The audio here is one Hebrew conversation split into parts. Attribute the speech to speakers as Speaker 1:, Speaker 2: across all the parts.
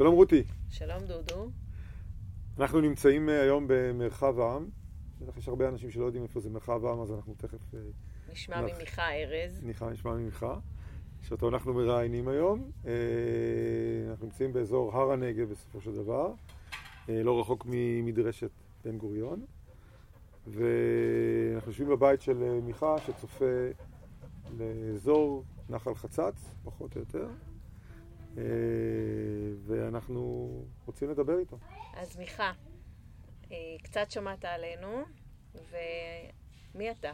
Speaker 1: שלום רותי.
Speaker 2: שלום דודו.
Speaker 1: אנחנו נמצאים אה, היום במרחב העם. בטח יש הרבה אנשים שלא יודעים איפה זה מרחב העם, אז אנחנו תכף... אה,
Speaker 2: נשמע נח... ממיכה ארז.
Speaker 1: נשמע ממיכה, שאותו אנחנו מראיינים היום. אה, אנחנו נמצאים באזור הר הנגב בסופו של דבר, לא רחוק ממדרשת בן גוריון. ואנחנו יושבים בבית של מיכה שצופה לאזור נחל חצץ, פחות או יותר. אה, ואנחנו רוצים לדבר איתו.
Speaker 2: אז מיכה, אה, קצת שמעת עלינו, ומי אתה?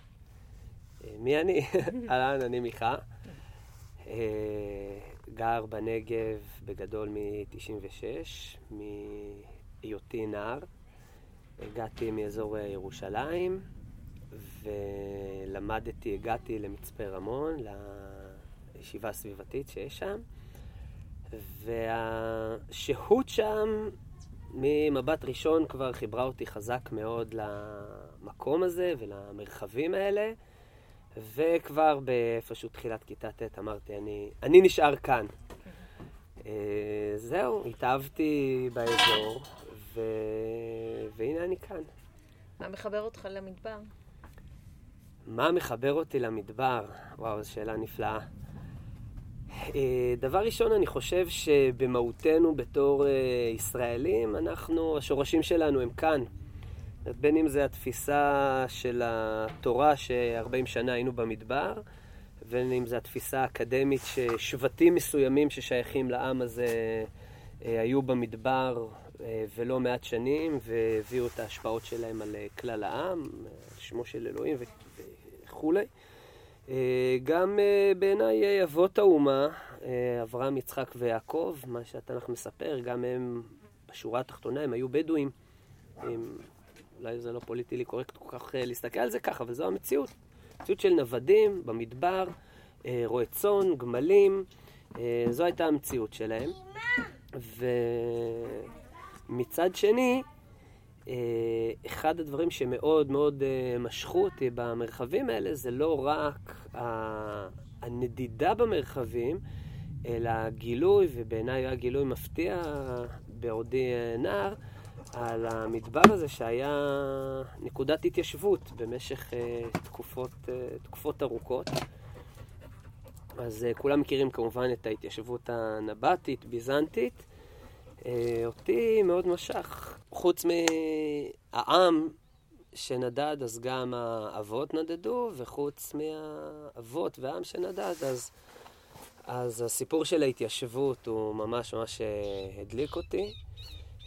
Speaker 3: אה, מי אני? אהלן, אני מיכה. גר בנגב בגדול מ-96, מהיותי נער. הגעתי מאזור ירושלים, ולמדתי, הגעתי למצפה רמון, לישיבה הסביבתית שיש שם. והשהות שם, ממבט ראשון כבר חיברה אותי חזק מאוד למקום הזה ולמרחבים האלה, וכבר באיפשהו תחילת כיתה ט' אמרתי, אני, אני נשאר כאן. אה, זהו, התאהבתי באזור, ו... והנה אני כאן.
Speaker 2: מה מחבר אותך למדבר?
Speaker 3: מה מחבר אותי למדבר? וואו, זו שאלה נפלאה. אה, דבר ראשון, אני חושב שבמהותנו בתור אה, ישראלים, אנחנו, השורשים שלנו הם כאן. בין אם זה התפיסה של התורה ש-40 שנה היינו במדבר, ובין אם זה התפיסה האקדמית ששבטים מסוימים ששייכים לעם הזה אה, היו במדבר ולא מעט שנים, והביאו את ההשפעות שלהם על כלל העם, שמו של אלוהים וכולי. אה, גם אה, בעיניי אבות האומה, אה, אברהם, יצחק ויעקב, מה שהתנ"ך מספר, גם הם, בשורה התחתונה, הם היו בדואים. הם, אולי זה לא פוליטי קורקט כל כך להסתכל על זה ככה, אבל זו המציאות. מציאות של נוודים במדבר, רועי צאן, גמלים, זו הייתה המציאות שלהם. ומצד שני, אה, אחד הדברים שמאוד מאוד אה, משכו אותי במרחבים האלה זה לא רק הנדידה במרחבים, אלא הגילוי, ובעיניי היה גילוי מפתיע בעודי אה, נער, על המדבר הזה שהיה נקודת התיישבות במשך תקופות, תקופות ארוכות. אז כולם מכירים כמובן את ההתיישבות הנבטית, ביזנטית. אותי מאוד משך חוץ מהעם שנדד, אז גם האבות נדדו, וחוץ מהאבות והעם שנדד, אז, אז הסיפור של ההתיישבות הוא ממש ממש אה, הדליק אותי.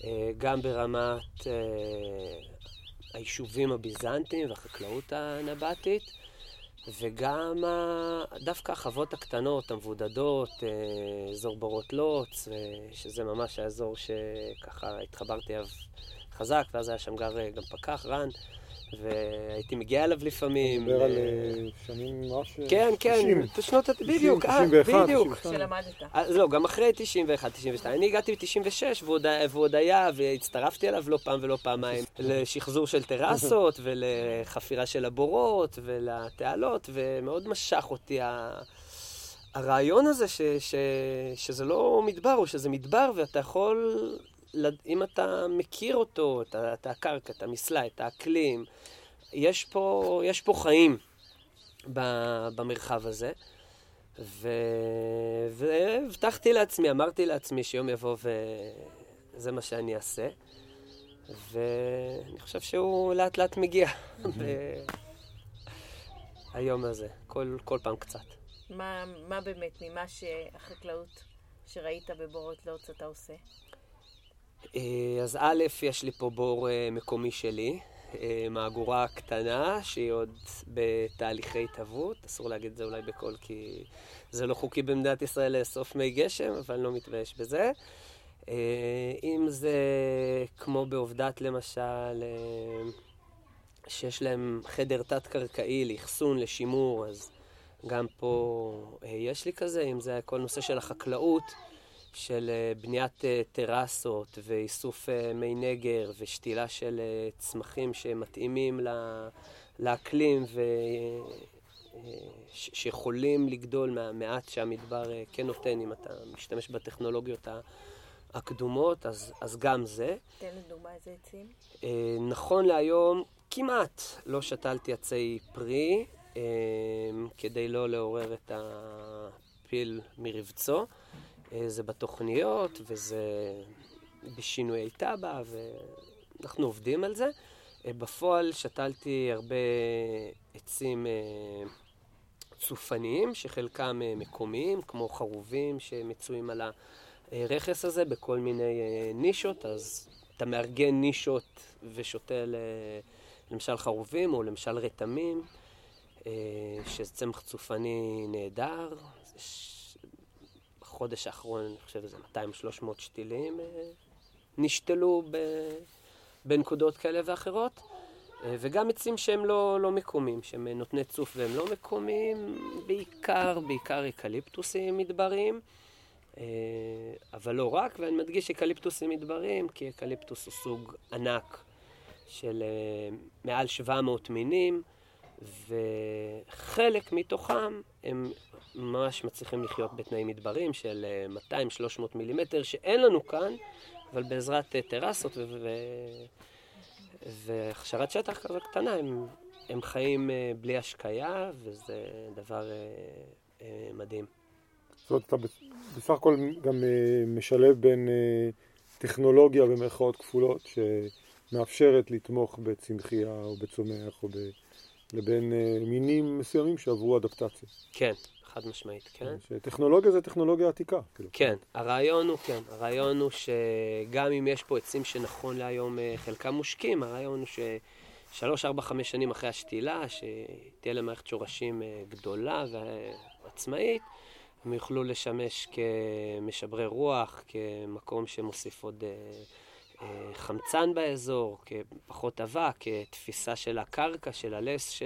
Speaker 3: אה, גם ברמת אה, היישובים הביזנטיים והחקלאות הנבטית, וגם דווקא החוות הקטנות, המבודדות, אזור בורות לוץ, שזה ממש האזור שככה התחברתי אליו חזק, ואז היה שם גר אה, גם פקח, רן, והייתי מגיע אליו לפעמים.
Speaker 1: אתה מדבר על אה, שנים ממש...
Speaker 3: כן, כן, בשנות... בדיוק,
Speaker 1: 91, בדיוק.
Speaker 2: שלמדת.
Speaker 3: לא, גם אחרי 91, 92. אני הגעתי ב-96, והוא עוד היה, והצטרפתי אליו לא פעם ולא פעמיים לשחזור של טרסות, ולחפירה של הבורות, ולתעלות, ומאוד משך אותי הרעיון הזה ש, ש, שזה לא מדבר, או שזה מדבר, ואתה יכול אם אתה מכיר אותו, את, את הקרקע, את המסלע, את האקלים, יש פה, יש פה חיים במרחב הזה. ו... והבטחתי לעצמי, אמרתי לעצמי שיום יבוא וזה מה שאני אעשה. ואני חושב שהוא לאט לאט מגיע היום הזה, כל, כל פעם קצת.
Speaker 2: מה, מה באמת ממה שהחקלאות שראית בבורות לוץ אתה עושה?
Speaker 3: אה, אז א', יש לי פה בור אה, מקומי שלי, אה, מהגורה קטנה, שהיא עוד בתהליכי התהוות. אסור להגיד את זה אולי בקול, כי זה לא חוקי במדינת ישראל לאסוף מי גשם, אבל לא מתבייש בזה. אם זה כמו בעובדת למשל, שיש להם חדר תת-קרקעי לאחסון, לשימור, אז גם פה יש לי כזה. אם זה כל נושא של החקלאות, של אה, בניית אה, טרסות ואיסוף אה, מי נגר ושתילה של צמחים שמתאימים לאקלים שיכולים לגדול מהמעט שהמדבר כן נותן אם אתה משתמש בטכנולוגיות הקדומות, אז, אז גם זה.
Speaker 2: תן לדוגמה איזה עצים.
Speaker 3: נכון להיום, כמעט לא שתלתי עצי פרי, כדי לא לעורר את הפיל מרבצו. אה, זה בתוכניות, וזה בשינויי תב"ע, ואנחנו עובדים על זה. אה, בפועל שתלתי הרבה עצים אה, צופניים, שחלקם מקומיים, כמו חרובים שמצויים על הרכס הזה בכל מיני נישות, אז אתה מארגן נישות ושותל למשל חרובים או למשל רתמים, שזה צמח צופני נהדר. בחודש האחרון, אני חושב שזה 200-300 שתילים נשתלו ב... בנקודות כאלה ואחרות. אה, וגם עצים שהם לא, לא מקומיים, שהם נותני צוף והם לא מקומיים, בעיקר, בעיקר אקליפטוסים מדבריים, אה, אבל לא רק, ואני מדגיש אקליפטוסים מדבריים, כי אקליפטוס הוא סוג ענק של אה, מעל 700 מינים, וחלק מתוכם הם ממש מצליחים לחיות בתנאים מדבריים של 200-300 מילימטר, שאין לנו כאן, אבל בעזרת טרסות ו... ו... והכשרת שטח כזו קטנה, הם, הם חיים אה, בלי השקיה, וזה דבר אה, אה, מדהים.
Speaker 1: זאת אומרת, אתה בסך הכל גם משלב בין טכנולוגיה במרכאות כפולות, שמאפשרת לתמוך בצמחייה או בצומח, או ב... לבין מינים מסוימים שעברו אדפטציה.
Speaker 3: כן, חד משמעית, כן.
Speaker 1: שטכנולוגיה זה טכנולוגיה עתיקה. כאילו.
Speaker 3: כן, הרעיון הוא, כן, הרעיון הוא שגם אם יש פה עצים שנכון להיום אה, חלקם מושקים, הרעיון הוא ששלוש, ארבע, חמש שנים אחרי השתילה, שתהיה להם מערכת שורשים אה, גדולה ועצמאית, הם יוכלו לשמש כמשברי רוח, כמקום שמוסיף עוד אה, חמצן באזור, כפחות אבק, כתפיסה של הקרקע, של הלס ש...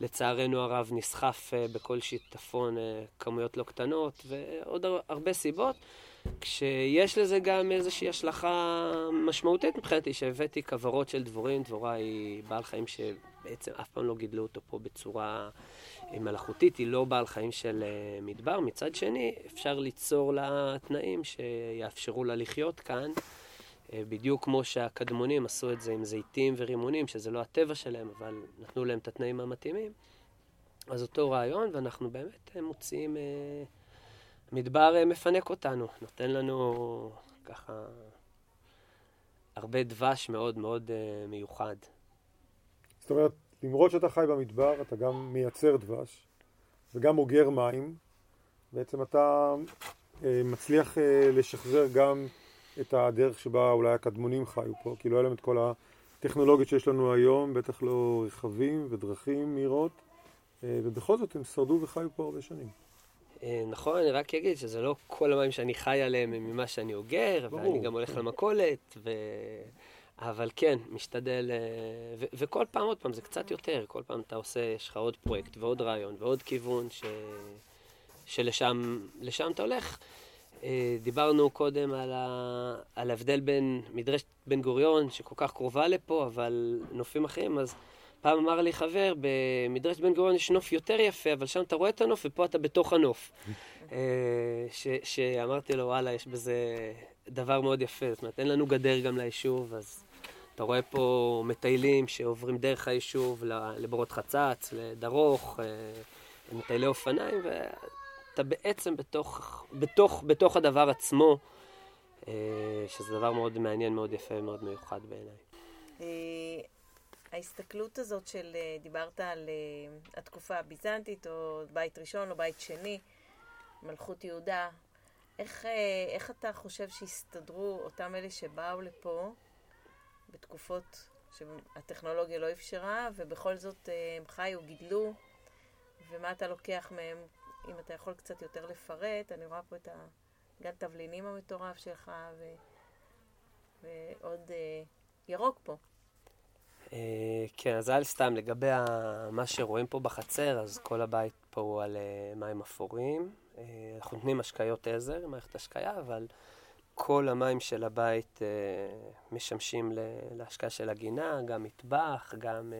Speaker 3: לצערנו הרב נסחף אה, בכל שיטפון אה, כמויות לא קטנות, ועוד הרבה סיבות. כשיש לזה גם איזושהי השלכה משמעותית מבחינתי, שהבאתי כוורות של דבורים, דבורה היא בעל חיים שבעצם אף פעם לא גידלו אותו פה בצורה אה, מלאכותית, היא לא בעל חיים של מדבר. מצד שני, אפשר ליצור לה תנאים שיאפשרו לה לחיות כאן. אה, בדיוק כמו שהקדמונים עשו את זה עם זיתים ורימונים, שזה לא הטבע שלהם, אבל נתנו להם את התנאים המתאימים. אז אותו רעיון, ואנחנו באמת אה, מוציאים... אה, מדבר מפנק אותנו, נותן לנו ככה הרבה דבש מאוד מאוד מיוחד.
Speaker 1: זאת אומרת, למרות שאתה חי במדבר, אתה גם מייצר דבש וגם אוגר מים. בעצם אתה מצליח לשחזר גם את הדרך שבה אולי הקדמונים חיו פה, כי לא היה להם את כל הטכנולוגיות שיש לנו היום, בטח לא רכבים ודרכים מהירות, אה, ובכל זאת הם שרדו וחיו פה הרבה שנים.
Speaker 3: אה, נכון, אני רק אגיד שזה לא כל המים שאני חי עליהם הם ממה שאני אוגר, ברור, ואני גם הולך. למכולת, ו... אבל כן, משתדל, אה, ו- וכל פעם, עוד פעם, זה קצת יותר, כל פעם אתה עושה, יש לך עוד פרויקט ועוד רעיון ועוד כיוון ש... שלשם אתה הולך. דיברנו קודם על, ה... על ההבדל בין מדרשת בן גוריון, שכל כך קרובה לפה, אבל נופים אחרים, אז פעם אמר לי חבר, במדרשת בן גוריון יש נוף יותר יפה, אבל שם אתה רואה את הנוף ופה אתה בתוך הנוף. אה, ש... שאמרתי לו, וואלה, יש בזה דבר מאוד יפה. זאת אומרת, אין לנו גדר גם ליישוב, אז אתה רואה פה מטיילים שעוברים דרך היישוב לבורות חצץ, לדרוך, אה, מטיילי אופניים, אתה בעצם בתוך, בתוך, בתוך הדבר עצמו, אה, שזה דבר מאוד מעניין, מאוד יפה, מאוד מיוחד בעיניי.
Speaker 2: אה, ההסתכלות הזאת של, אה, דיברת על התקופה הביזנטית, או בית ראשון או בית שני, מלכות יהודה, איך, איך אתה חושב שהסתדרו אותם אלה שבאו לפה בתקופות שהטכנולוגיה לא אפשרה, ובכל זאת הם חיו, גידלו, ומה אתה לוקח מהם אם אתה יכול קצת יותר לפרט, אני רואה פה את הגן תבלינים המטורף שלך, ו... ועוד אה, ירוק פה.
Speaker 3: אה, כן, אז אל סתם, לגבי מה שרואים פה בחצר, אז כל הבית פה הוא על אה, מים אפורים. אנחנו נותנים השקיות עזר, מערכת השקיה, אבל כל המים של הבית משמשים להשקיה של הגינה, גם מטבח, גם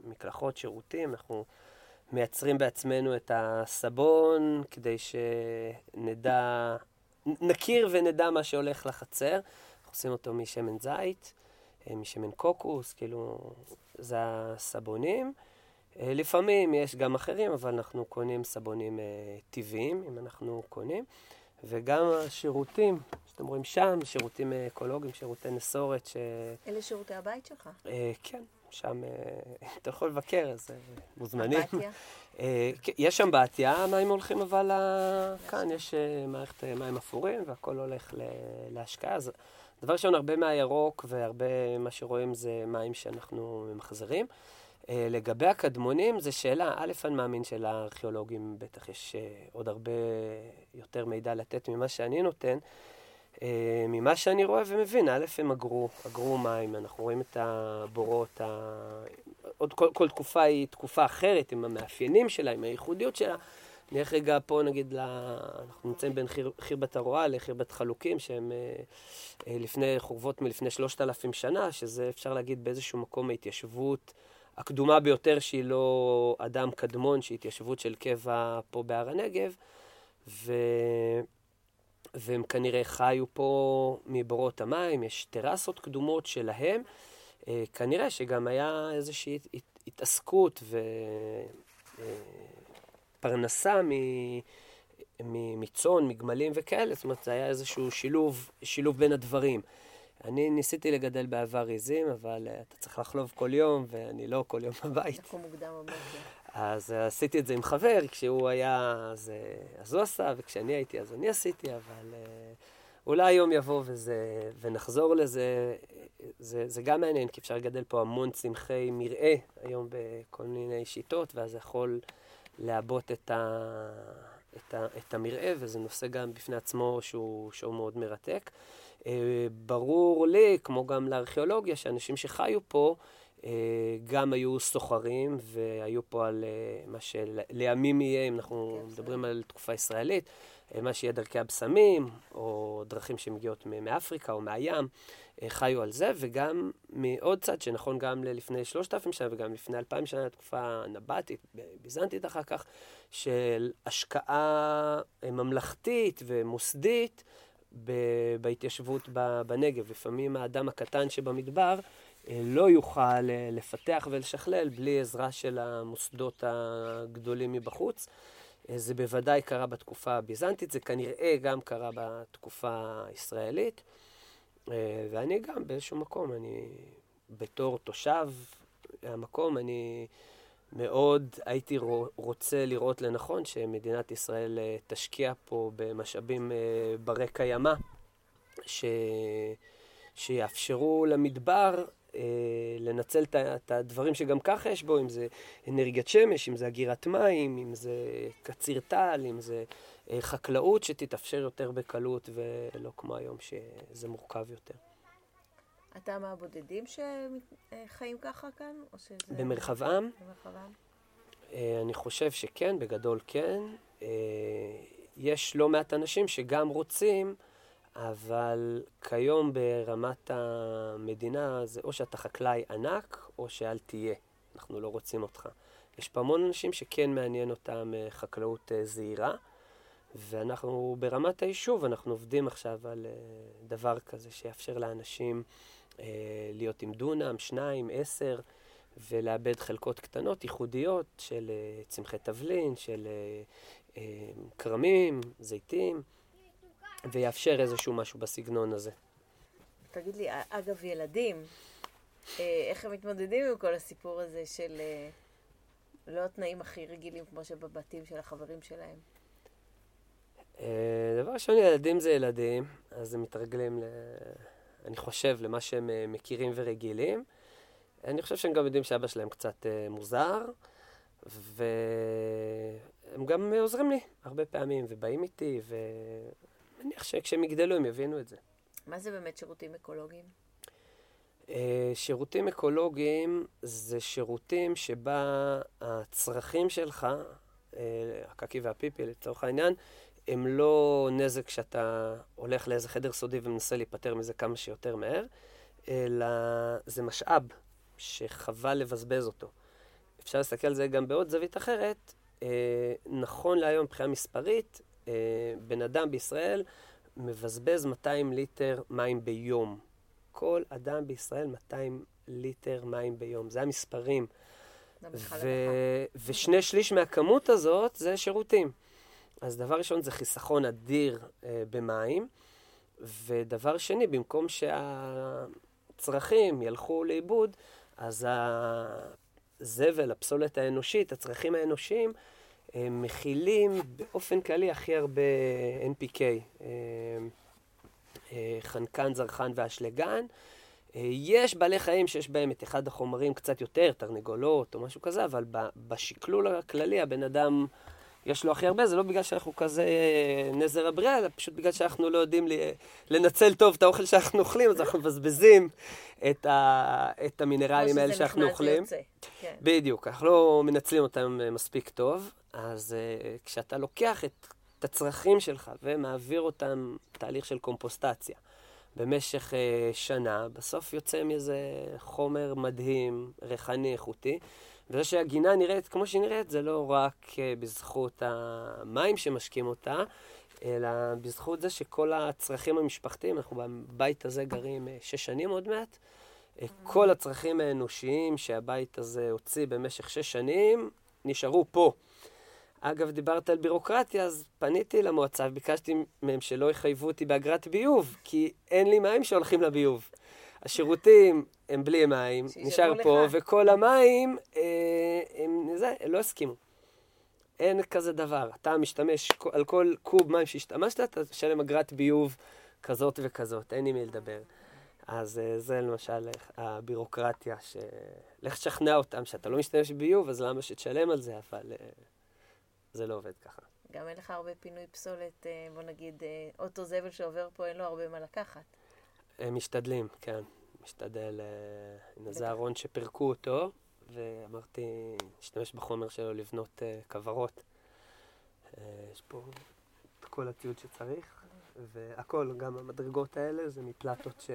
Speaker 3: מקלחות, שירותים. אנחנו מייצרים בעצמנו את הסבון כדי שנדע נכיר ונדע מה שהולך לחצר. אנחנו עושים אותו משמן זית, משמן קוקוס, כאילו, זה הסבונים. לפעמים יש גם אחרים, אבל אנחנו קונים סבונים טבעיים, אם אנחנו קונים. וגם השירותים, שאתם רואים שם, שירותים אקולוגיים, שירותי נסורת. ש...
Speaker 2: אלה שירותי הבית שלך?
Speaker 3: אה, כן, שם אה, אתה יכול לבקר, אז אה, מוזמנים.
Speaker 2: אמבטיה?
Speaker 3: אה, כן, יש שם בתיה, המים הולכים אבל. כאן יש מערכת מים אפורים והכל הולך להשקעה. אז דבר ראשון, הרבה מהירוק והרבה מה שרואים זה מים שאנחנו ממחזרים. לגבי הקדמונים, זו שאלה, א', אני מאמין שלארכיאולוגים בטח יש עוד הרבה יותר מידע לתת ממה שאני נותן. אה, ממה שאני רואה ומבין, א', הם אגרו, אגרו מים, אנחנו רואים את הבורות, ה... עוד כל, כל תקופה היא תקופה אחרת, עם המאפיינים שלה, עם הייחודיות שלה. נלך רגע פה, נגיד, ל... אנחנו נמצאים בין חיר, חירבת הרועה לחירבת חלוקים, שהם אה, אה, לפני חורבות מלפני שלושת אלפים שנה, שזה אפשר להגיד באיזשהו מקום ההתיישבות הקדומה ביותר, שהיא לא אדם קדמון, שהיא התיישבות של קבע פה בהר הנגב. ו... והם כנראה חיו פה מבורות המים, יש טרסות קדומות שלהם. אה, כנראה שגם היה איזושהי הת- הת- התעסקות ופרנסה מצאן, מגמלים וכאלה, זאת אומרת, זה היה איזשהו שילוב, שילוב בין הדברים. אני ניסיתי לגדל בעבר עיזים, אבל uh, אתה צריך לחלוב כל יום, ואני לא כל יום בבית.
Speaker 2: לקום מוקדם בבוקר.
Speaker 3: אז אה, עשיתי את זה עם חבר, כשהוא היה, אז, אה, אז הוא עשה, וכשאני הייתי, אז אני עשיתי, אבל אה, אולי יום יבוא וזה, ונחזור לזה. זה, זה גם מעניין, כי אפשר לגדל פה המון צמחי מרעה היום בכל מיני שיטות, ואז זה יכול לעבות את, את, את המרעה, וזה נושא גם בפני עצמו שהוא, שהוא מאוד מרתק. ברור לי, כמו גם לארכיאולוגיה, שאנשים שחיו פה, גם היו סוחרים והיו פה על אה, מה שלימים יהיה, אם אנחנו
Speaker 2: כן,
Speaker 3: מדברים על תקופה ישראלית, אה, מה שיהיה דרכי הבשמים, או דרכים שמגיעות מאפריקה או מהים, אה, חיו על זה, וגם מעוד צד, שנכון גם ללפני שלושת אלפים שנה וגם לפני אלפיים שנה, תקופה נבטית, ביזנטית אחר כך, של השקעה אה, ממלכתית ומוסדית בהתיישבות בנגב. לפעמים האדם הקטן שבמדבר אה, לא יוכל אה, לפתח ולשכלל בלי עזרה של המוסדות הגדולים מבחוץ. אה, זה בוודאי קרה בתקופה הביזנטית, זה כנראה גם קרה בתקופה הישראלית. אה, ואני גם באיזשהו מקום, אני בתור תושב המקום, אני מאוד הייתי רו- רוצה לראות לנכון שמדינת ישראל אה, תשקיע פה במשאבים אה, ברי קיימא, ש... שיאפשרו למדבר אה, לנצל את הדברים שגם ככה יש בו, אם זה אנרגיית שמש, אם זה אגירת מים, אם זה קציר טל, אם זה אה, חקלאות שתתאפשר יותר בקלות ולא כמו היום שזה מורכב יותר.
Speaker 2: אתה מהבודדים שחיים ככה כאן? או שזה...
Speaker 3: במרחבם,
Speaker 2: במרחבם?
Speaker 3: אה, אני חושב שכן, בגדול כן. אה, יש לא מעט אנשים שגם רוצים, אבל כיום ברמת המדינה זה או שאתה חקלאי ענק, או שאל תהיה. אנחנו לא רוצים אותך. יש פה המון אנשים שכן מעניין אותם אה, חקלאות אה, זעירה, ואנחנו ברמת היישוב, אנחנו עובדים עכשיו על אה, דבר כזה שיאפשר לאנשים להיות עם דונם, שניים, עשר. ולאבד חלקות קטנות, ייחודיות, של צמחי תבלין, של כרמים, זיתים, ויאפשר איזשהו משהו בסגנון הזה.
Speaker 2: תגיד לי, אגב, ילדים, אה, איך הם מתמודדים עם כל הסיפור הזה של אה, לא התנאים הכי רגילים כמו שבבתים של החברים שלהם?
Speaker 3: אה, דבר ראשון, ילדים זה ילדים, אז הם מתרגלים, ל... אני חושב, למה שהם מכירים ורגילים. אני חושב שהם גם יודעים שאבא שלהם קצת מוזר, והם גם עוזרים לי הרבה פעמים, ובאים איתי, ומניח שכשהם יגדלו הם יבינו את זה.
Speaker 2: מה זה באמת שירותים אקולוגיים?
Speaker 3: אה, שירותים אקולוגיים זה שירותים שבה הצרכים שלך, אה, הקקי והפיפי לצורך העניין, הם לא נזק שאתה הולך לאיזה חדר סודי ומנסה להיפטר מזה כמה שיותר מהר, אלא זה משאב שחבל לבזבז אותו. אפשר להסתכל על זה גם בעוד זווית אחרת. אה, נכון להיום, מבחינה מספרית, בן אדם בישראל מבזבז 200 ליטר מים ביום. כל אדם בישראל 200 ליטר מים ביום. זה המספרים. ו... ושני שליש מהכמות הזאת זה שירותים. אז דבר ראשון זה חיסכון אדיר אה, במים, ודבר שני, במקום שהצרכים ילכו לאיבוד, אז הזבל, הפסולת האנושית, הצרכים האנושיים, מכילים באופן כללי הכי הרבה NPK, אה, אה, חנקן, זרחן ואשלגן. אה, יש בעלי חיים שיש בהם את אחד החומרים קצת יותר, תרנגולות או משהו כזה, אבל בשקלול הכללי הבן אדם, יש לו הכי הרבה, זה לא בגלל שאנחנו כזה נזר הבריאה, אלא פשוט בגלל שאנחנו לא יודעים לנצל טוב את האוכל שאנחנו אוכלים, אז אנחנו מבזבזים את, ה, את המינרלים האלה שאנחנו אוכלים. כן. בדיוק, אנחנו לא מנצלים אותם מספיק טוב. אז uh, כשאתה לוקח את, את הצרכים שלך ומעביר אותם תהליך של קומפוסטציה במשך uh, שנה, בסוף יוצא מזה חומר מדהים, ריחני, איכותי. וזה שהגינה נראית כמו שהיא נראית, זה לא רק uh, בזכות המים שמשקים אותה, אלא בזכות זה שכל הצרכים המשפחתיים, אנחנו בבית הזה גרים uh, שש שנים עוד מעט, uh, כל הצרכים האנושיים שהבית הזה הוציא במשך שש שנים, נשארו פה. אגב, דיברת על בירוקרטיה, אז פניתי למועצה וביקשתי מהם שלא יחייבו אותי באגרת ביוב, כי אין לי מים שהולכים לביוב. השירותים הם בלי מים, נשאר פה, לך. וכל המים, אה, הם, זה, הם לא הסכימו. אין כזה דבר. אתה משתמש, על כל קוב מים שהשתמשת, אתה משלם אגרת ביוב כזאת וכזאת, אין עם מי לדבר. אז אה, זה למשל הבירוקרטיה, ש... לך תשכנע אותם שאתה לא משתמש בביוב, אז למה שתשלם על זה, אבל... אה, זה לא עובד ככה.
Speaker 2: גם אין לך הרבה פינוי פסולת, אה, בוא נגיד, אה, אוטו זבל שעובר פה, אין לו הרבה מה לקחת.
Speaker 3: הם משתדלים, כן. משתדל, אה, הנה זה ארון שפירקו אותו, ואמרתי, נשתמש בחומר שלו לבנות כוורות. יש פה את כל הציוד שצריך, והכל, גם המדרגות האלה, זה מפלטות ש...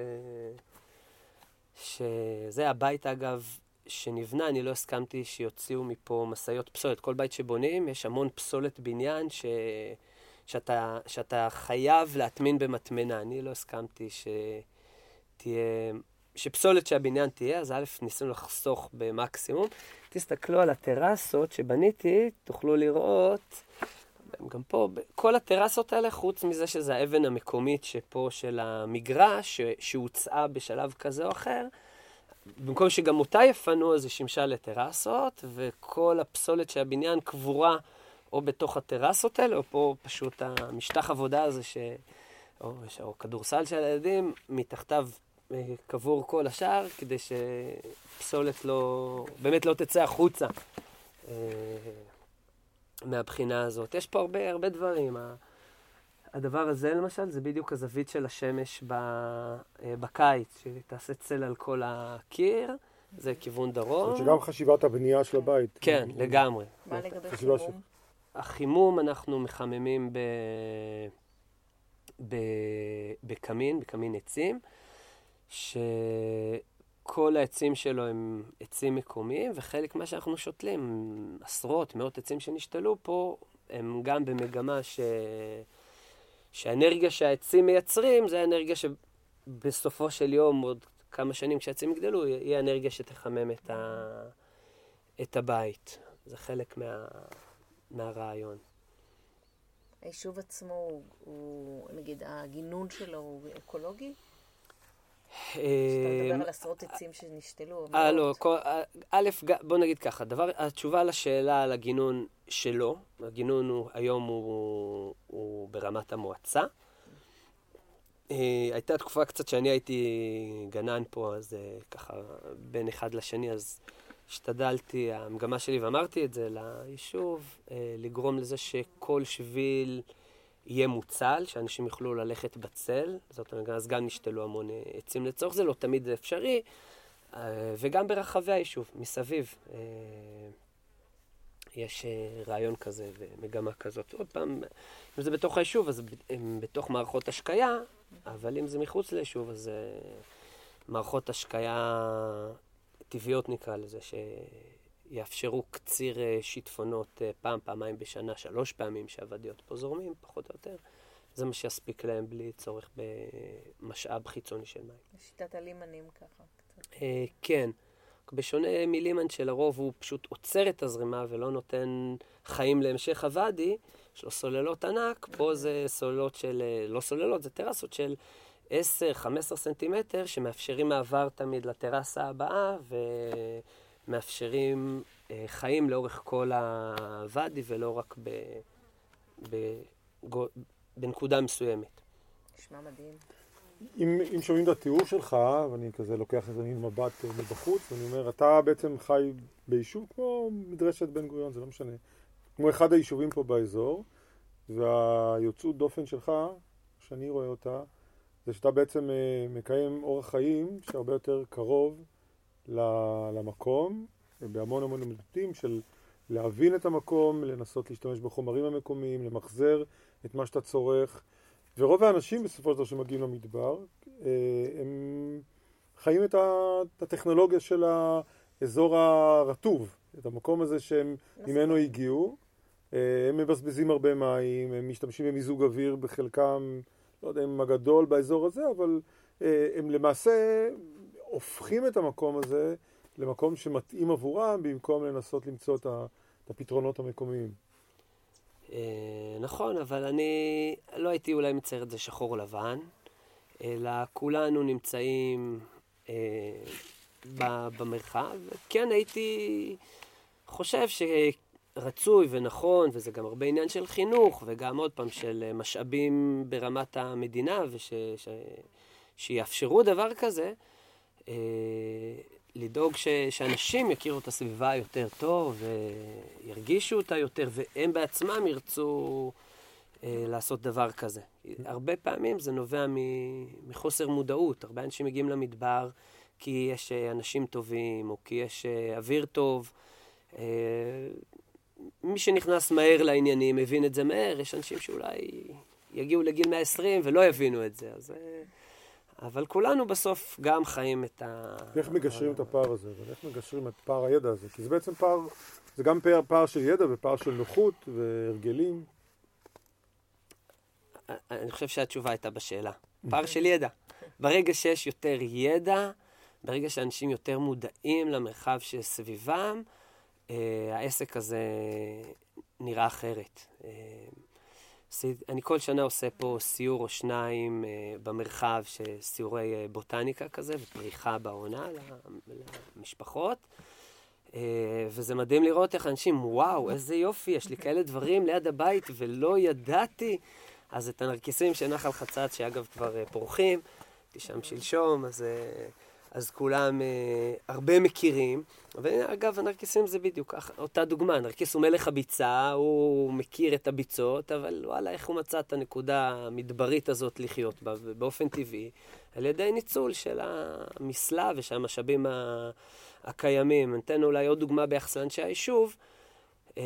Speaker 3: שזה הבית, אגב, שנבנה, אני לא הסכמתי שיוציאו מפה משאיות פסולת. כל בית שבונים, יש המון פסולת בניין ש... שאתה, שאתה חייב להטמין במטמנה. אני לא הסכמתי שתהיה... שפסולת שהבניין תהיה, אז א', ניסינו לחסוך במקסימום. תסתכלו על הטרסות שבניתי, תוכלו לראות, גם פה, כל הטרסות האלה, חוץ מזה שזה האבן המקומית שפה של המגרש, שהוצאה בשלב כזה או אחר, במקום שגם אותה יפנו, אז היא שימשה לטרסות, וכל הפסולת של הבניין קבורה או בתוך הטרסות האלה, או פה פשוט המשטח עבודה הזה, ש... או, או כדורסל של הילדים, מתחתיו אה, קבור כל השאר, כדי שפסולת לא, באמת לא תצא החוצה אה, מהבחינה הזאת. יש פה הרבה, הרבה דברים. הדבר הזה למשל, זה בדיוק הזווית של השמש ב, אה, בקיץ, שתעשה צל על כל הקיר, זה כיוון דרום.
Speaker 1: זאת אומרת שגם חשיבת הבנייה של הבית.
Speaker 3: כן, לגמרי.
Speaker 2: מה לגבי חימום?
Speaker 3: החימום אנחנו מחממים ב... בקמין, בקמין עצים, שכל העצים שלו הם עצים מקומיים, וחלק מה שאנחנו שותלים, עשרות, מאות עצים שנשתלו פה, הם גם במגמה ש... שהאנרגיה שהעצים מייצרים זה האנרגיה שבסופו של יום, עוד כמה שנים כשהעצים יגדלו, היא האנרגיה שתחמם את, ה... את הבית. זה חלק מה... מהרעיון.
Speaker 2: היישוב עצמו הוא, הוא, נגיד, הגינון שלו הוא אקולוגי? שאתה מדבר על עשרות עצים שנשתלו.
Speaker 3: אה, לא, א', בוא נגיד ככה, דבר, התשובה לשאלה על הגינון שלו, הגינון הוא, היום הוא, הוא ברמת המועצה. אה, הייתה תקופה קצת שאני הייתי גנן פה, אז אה, ככה, בין אחד לשני, אז השתדלתי, המגמה שלי, ואמרתי את זה ליישוב, לגרום לזה שכל שביל... יהיה מוצל, שאנשים יוכלו ללכת בצל, זאת אומרת, אז גם נשתלו המון אה, עצים לצורך זה, לא תמיד זה אפשרי, אה, וגם ברחבי היישוב, מסביב. אה, יש רעיון כזה ומגמה כזאת. עוד פעם, אם זה בתוך היישוב, אז הם בתוך מערכות השקיה, אבל אם זה מחוץ ליישוב, אז מערכות השקיה טבעיות נקרא לזה, יאפשרו קציר אה, שיטפונות אה, פעם, פעמיים בשנה, שלוש פעמים שהוודיות פה זורמים, פחות או יותר, זה מה שיספיק להם בלי צורך במשאב חיצוני של מים.
Speaker 2: שיטת הלימנים ככה. קצת.
Speaker 3: אה, כן. בשונה מלימן שלרוב הוא פשוט עוצר את הזרימה ולא נותן חיים להמשך הוואדי, יש לו סוללות ענק, פה זה סוללות של, לא סוללות, זה טרסות של 10-15 סנטימטר שמאפשרים מעבר תמיד לטרסה הבאה ומאפשרים אה, חיים לאורך כל הוואדי ולא רק ב, ב, ב, בנקודה מסוימת.
Speaker 2: נשמע מדהים.
Speaker 1: אם, אם שומעים את התיאור שלך, ואני כזה לוקח איזה מין מבט אה, מבחוץ, ואני אומר, אתה בעצם חי ביישוב כמו מדרשת בן גוריון, זה לא משנה, כמו אחד היישובים פה באזור, והיוצאות דופן שלך, שאני רואה אותה, זה שאתה בעצם אה, מקיים אורח חיים שהרבה יותר קרוב למקום, בהמון המון היבטים של להבין את המקום, לנסות להשתמש בחומרים המקומיים, למחזר את מה שאתה צורך. ורוב האנשים בסופו של דבר שמגיעים למדבר, אה, הם חיים את הטכנולוגיה של האזור הרטוב, את המקום הזה שהם ממנו הגיעו. אה, הם מבזבזים הרבה מים, הם משתמשים במיזוג אוויר בחלקם, לא יודע אם הגדול באזור הזה, אבל אה, הם למעשה הופכים את המקום הזה למקום שמתאים עבורם, במקום לנסות למצוא את הפתרונות המקומיים.
Speaker 3: אה, נכון, אבל אני לא הייתי אולי מצייר את זה שחור לבן, אלא כולנו נמצאים אה, במרחב. כן, הייתי חושב שרצוי ונכון, וזה גם הרבה עניין של חינוך, וגם עוד פעם של משאבים ברמת המדינה, וש, ש, שיאפשרו דבר כזה, אה, לדאוג ש, שאנשים יכירו את הסביבה יותר טוב וירגישו אותה יותר, והם בעצמם ירצו אה, לעשות דבר כזה. הרבה פעמים זה נובע מחוסר מודעות. הרבה אנשים מגיעים למדבר כי יש אה, אנשים טובים, או כי יש אה, אוויר טוב. אה, מי שנכנס מהר לעניינים מבין את זה מהר, יש אנשים שאולי יגיעו לגיל 120 ולא יבינו את זה. אז... אה, אבל כולנו בסוף גם חיים את ה...
Speaker 1: איך מגשרים את הפער הזה, ואיך מגשרים את פער הידע הזה? כי זה בעצם פער, זה גם פער, פער של ידע ופער של נוחות והרגלים.
Speaker 3: אני חושב שהתשובה הייתה בשאלה. פער של ידע. ברגע שיש יותר ידע, ברגע שאנשים יותר מודעים למרחב שסביבם, אה, העסק הזה נראה אחרת. אה, אני כל שנה עושה פה סיור או שניים uh, במרחב, סיורי uh, בוטניקה כזה, ופריחה בעונה למשפחות. וזה מדהים לראות איך אנשים, וואו, איזה יופי, יש לי כאלה דברים ליד הבית ולא ידעתי. אז את הנרקיסים של נחל חצץ, שאגב כבר פורחים, הייתי שם שלשום, אז... אז כולם אה, הרבה מכירים. ואגב, הנרקיסים זה בדיוק אותה דוגמה. נרקיס הוא מלך הביצה, הוא מכיר את הביצות, אבל וואלה, איך הוא מצא את הנקודה המדברית הזאת לחיות בה, באופן טבעי, על ידי ניצול של המסלע ושל המשאבים הקיימים. ניתן אולי עוד דוגמה ביחס לאנשי היישוב. אה,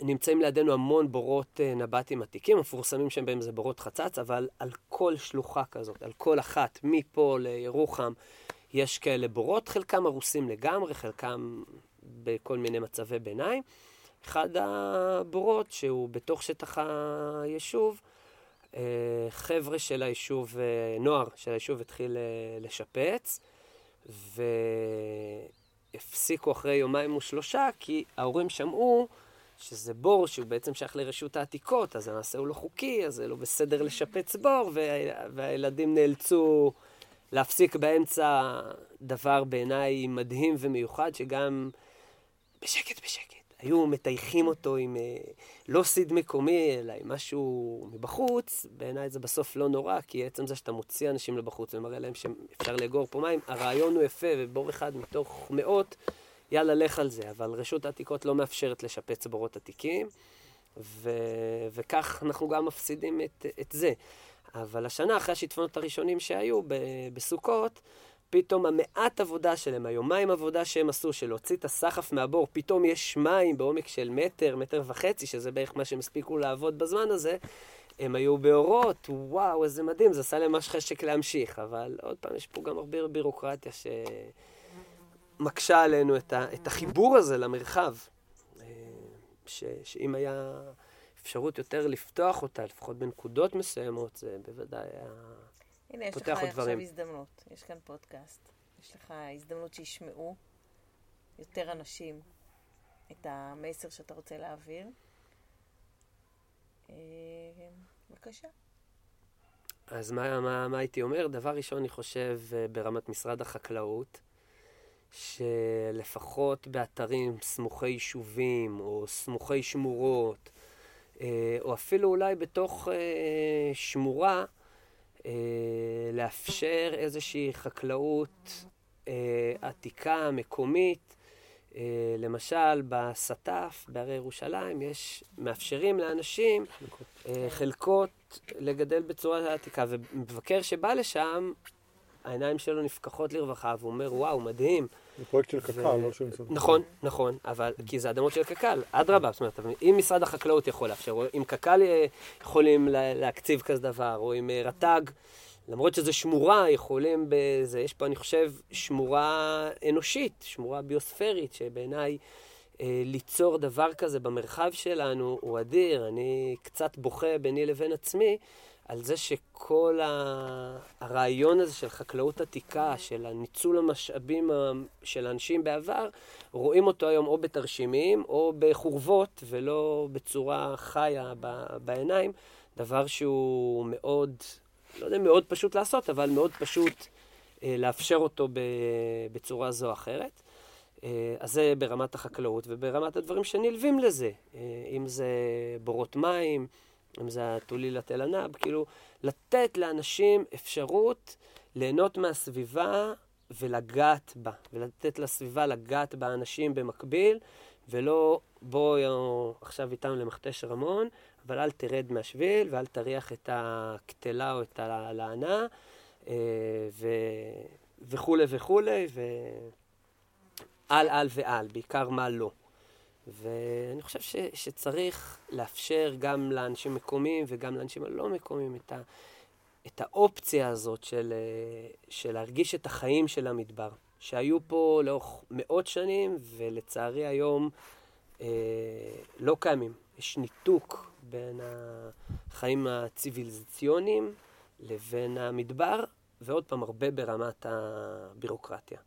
Speaker 3: נמצאים לידינו המון בורות אה, נבטים עתיקים, המפורסמים שהם בהם זה בורות חצץ, אבל על כל שלוחה כזאת, על כל אחת, מפה לירוחם, יש כאלה בורות, חלקם הרוסים לגמרי, חלקם בכל מיני מצבי ביניים. אחד הבורות שהוא בתוך שטח היישוב, אה, חבר'ה של היישוב, אה, נוער של היישוב התחיל לשפץ, והפסיקו אחרי יומיים ושלושה, כי ההורים שמעו שזה בור שהוא בעצם שייך לרשות העתיקות, אז המעשה הוא לא חוקי, אז זה לא בסדר לשפץ בור, וה... והילדים נאלצו להפסיק באמצע דבר בעיניי מדהים ומיוחד, שגם בשקט בשקט. היו מטייחים אותו עם אה, לא סיד מקומי, אלא עם משהו מבחוץ. בעיניי זה בסוף לא נורא, כי עצם זה שאתה מוציא אנשים לבחוץ ומראה להם שאפשר לאגור פה מים, הרעיון הוא יפה, ובור אחד מתוך מאות יאללה, לך על זה. אבל רשות העתיקות לא מאפשרת לשפץ בורות עתיקים, ו... וכך אנחנו גם מפסידים את, את זה. אבל השנה, אחרי השיטפונות הראשונים שהיו ב... בסוכות, פתאום המעט עבודה שלהם, היומיים עבודה שהם עשו, של להוציא את הסחף מהבור, פתאום יש מים בעומק של מטר, מטר וחצי, שזה בערך מה שהם הספיקו לעבוד בזמן הזה, הם היו באורות, וואו, איזה מדהים, זה עשה להם ממש חשק להמשיך. אבל עוד פעם, יש פה גם הרבה בירוקרטיה ש... מקשה עלינו את, ה, את החיבור הזה למרחב. אה, ש, שאם היה אפשרות יותר לפתוח אותה, לפחות בנקודות מסוימות, זה בוודאי היה
Speaker 2: הנה, יש לך
Speaker 3: פותח עוד
Speaker 2: עכשיו
Speaker 3: דברים.
Speaker 2: הזדמנות. יש כאן פודקאסט. יש לך הזדמנות שישמעו יותר אנשים את המסר שאתה רוצה להעביר. אה, בבקשה.
Speaker 3: אז מה, מה, מה הייתי אומר? דבר ראשון, אני חושב אה, ברמת משרד החקלאות, שלפחות באתרים סמוכי יישובים או סמוכי שמורות, אה, או אפילו אולי בתוך אה, שמורה, אה, לאפשר איזושהי חקלאות עתיקה, מקומית. למשל, בסטף, בהרי ירושלים, יש, מאפשרים לאנשים אה, חלקות לגדל בצורה עתיקה, ומבקר שבא לשם, העיניים שלו נפקחות לרווחה, והוא אומר, וואו, מדהים.
Speaker 1: זה פרויקט של קק"ל,
Speaker 3: ו-
Speaker 1: לא של משרד
Speaker 3: נכון, נכון, אבל כי זה אדמות של קק"ל, אדרבה, זאת אומרת, אם משרד החקלאות יכול לאפשר, או אם קק"ל אה, יכולים לה- להקציב כזה דבר, או אם אה, רט"ג, למרות שזה שמורה, יכולים בזה, יש פה, אני חושב, שמורה אנושית, שמורה ביוספרית, שבעיניי אה, ליצור דבר כזה במרחב שלנו הוא אדיר. אני קצת בוכה ביני לבין עצמי על זה שכל הרעיון הזה של חקלאות עתיקה, של הניצול המשאבים של האנשים בעבר, רואים אותו היום או בתרשימים או בחורבות, ולא בצורה חיה בעיניים, דבר שהוא מאוד, לא יודע מאוד פשוט לעשות, אבל מאוד פשוט אה, לאפשר אותו בצורה זו או אחרת. אה, אז זה ברמת החקלאות וברמת הדברים שנלווים לזה, אה, אם זה בורות מים, אם זה הטולילת אל ענב, כאילו לתת לאנשים אפשרות ליהנות מהסביבה ולגעת בה, ולתת לסביבה לגעת באנשים במקביל, ולא בוא אה, עכשיו איתם למכתש רמון, אבל אל תרד מהשביל ואל תריח את הקטלה או את הלענה, אה, ו... וכולי וכולי, ו... על על ועל, בעיקר מה לא. ואני חושב ש, שצריך לאפשר גם לאנשים מקומיים וגם לאנשים הלא מקומיים את, ה, את האופציה הזאת של, אה, של להרגיש את החיים של המדבר, שהיו פה לאורך מאות שנים, ולצערי היום אה, לא קיימים. יש ניתוק בין החיים הציוויליזציוניים לבין המדבר, ועוד פעם, הרבה ברמת הבירוקרטיה.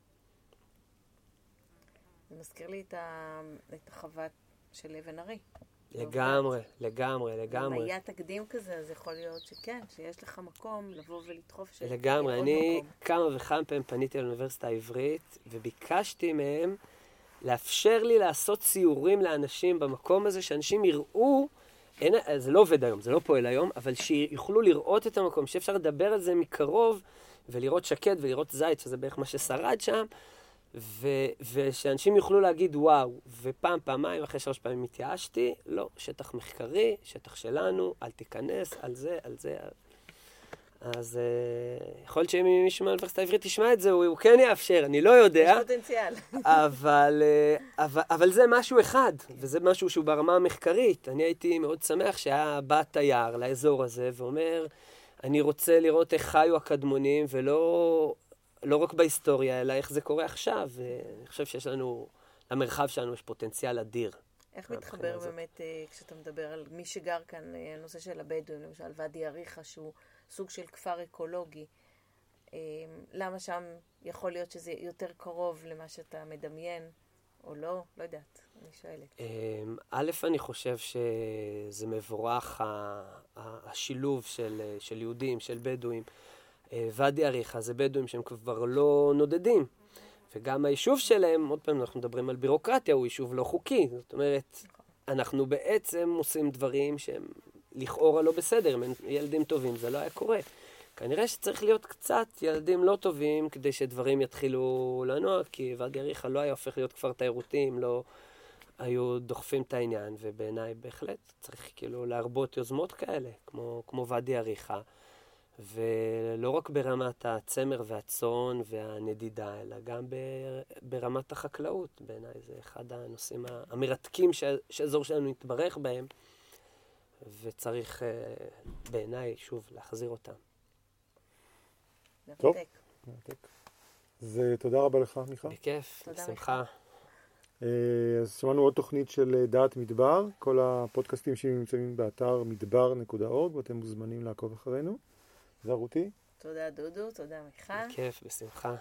Speaker 2: זה מזכיר לי את, ה... את החוות של אבן ארי.
Speaker 3: לגמרי, לגמרי,
Speaker 2: אם
Speaker 3: לגמרי.
Speaker 2: היה תקדים כזה, אז יכול להיות שכן, שיש לך מקום לבוא ולדחוף של...
Speaker 3: לגמרי. אני
Speaker 2: מקום.
Speaker 3: כמה וכמה פעמים פניתי לאוניברסיטה העברית, וביקשתי מהם לאפשר לי לעשות סיורים לאנשים במקום הזה, שאנשים יראו, אין, זה לא עובד היום, זה לא פועל היום, אבל שיוכלו לראות את המקום, שאפשר לדבר על זה מקרוב, ולראות שקד ולראות זית, שזה בערך מה ששרד שם, ו, ושאנשים יוכלו להגיד וואו, ופעם, פעמיים, אחרי שלוש פעמים התייאשתי, לא, שטח מחקרי, שטח שלנו, אל תיכנס, על זה, על זה. אז uh, יכול להיות שאם מישהו מהאוניברסיטה העברית ישמע את זה, הוא, הוא כן יאפשר, אני לא יודע,
Speaker 2: יש פוטנציאל.
Speaker 3: אבל, אה, אבל, אבל זה משהו אחד, וזה משהו שהוא ברמה המחקרית. אני הייתי מאוד שמח שהיה בא תייר לאזור הזה ואומר, אני רוצה לראות איך חיו הקדמונים, ולא לא רק בהיסטוריה, אלא איך זה קורה עכשיו. ואני חושב שיש לנו, למרחב שלנו יש פוטנציאל אדיר.
Speaker 2: איך מתחבר
Speaker 3: הזאת.
Speaker 2: באמת, אה, כשאתה מדבר על מי שגר כאן, אה, הנושא של הבדואים, למשל ואדי אריכה, שהוא סוג של כפר אקולוגי, אה, למה שם יכול להיות שזה יותר קרוב למה שאתה מדמיין, או לא? לא יודעת, אני שואלת.
Speaker 3: א', אני חושב שזה מבורך השילוב של, של יהודים, של בדואים. אה, ואדי אריכה זה בדואים שהם כבר לא נודדים. וגם היישוב שלהם, עוד פעם, אנחנו מדברים על בירוקרטיה, הוא יישוב לא חוקי. זאת אומרת, אנחנו בעצם עושים דברים שהם לכאורה לא בסדר. אם אין ילדים טובים, זה לא היה קורה. כנראה שצריך להיות קצת ילדים לא טובים כדי שדברים יתחילו לנוע, כי ואדי אריכה לא היה הופך להיות כפר תיירותי אם לא היו דוחפים את העניין, ובעיניי בהחלט צריך כאילו להרבות יוזמות כאלה, כמו, כמו ואדי אריכה, ולא רק ברמת הצמר והצאן והנדידה, אלא גם ברמת החקלאות. בעיניי זה אחד הנושאים המרתקים שה- שהאזור שלנו יתברך בהם, וצריך אה, בעיניי, שוב, להחזיר אותם.
Speaker 1: טוב.
Speaker 2: מרתק.
Speaker 1: אז אה, תודה רבה לך, מיכה.
Speaker 3: בכיף, בשמחה.
Speaker 1: אה, אז שמענו עוד תוכנית של דעת מדבר, כל הפודקאסטים שלי נמצאים באתר מדבר.org ואתם מוזמנים לעקוב אחרינו. תודה רותי.
Speaker 2: תודה דודו, תודה מיכל.
Speaker 3: כיף, בשמחה.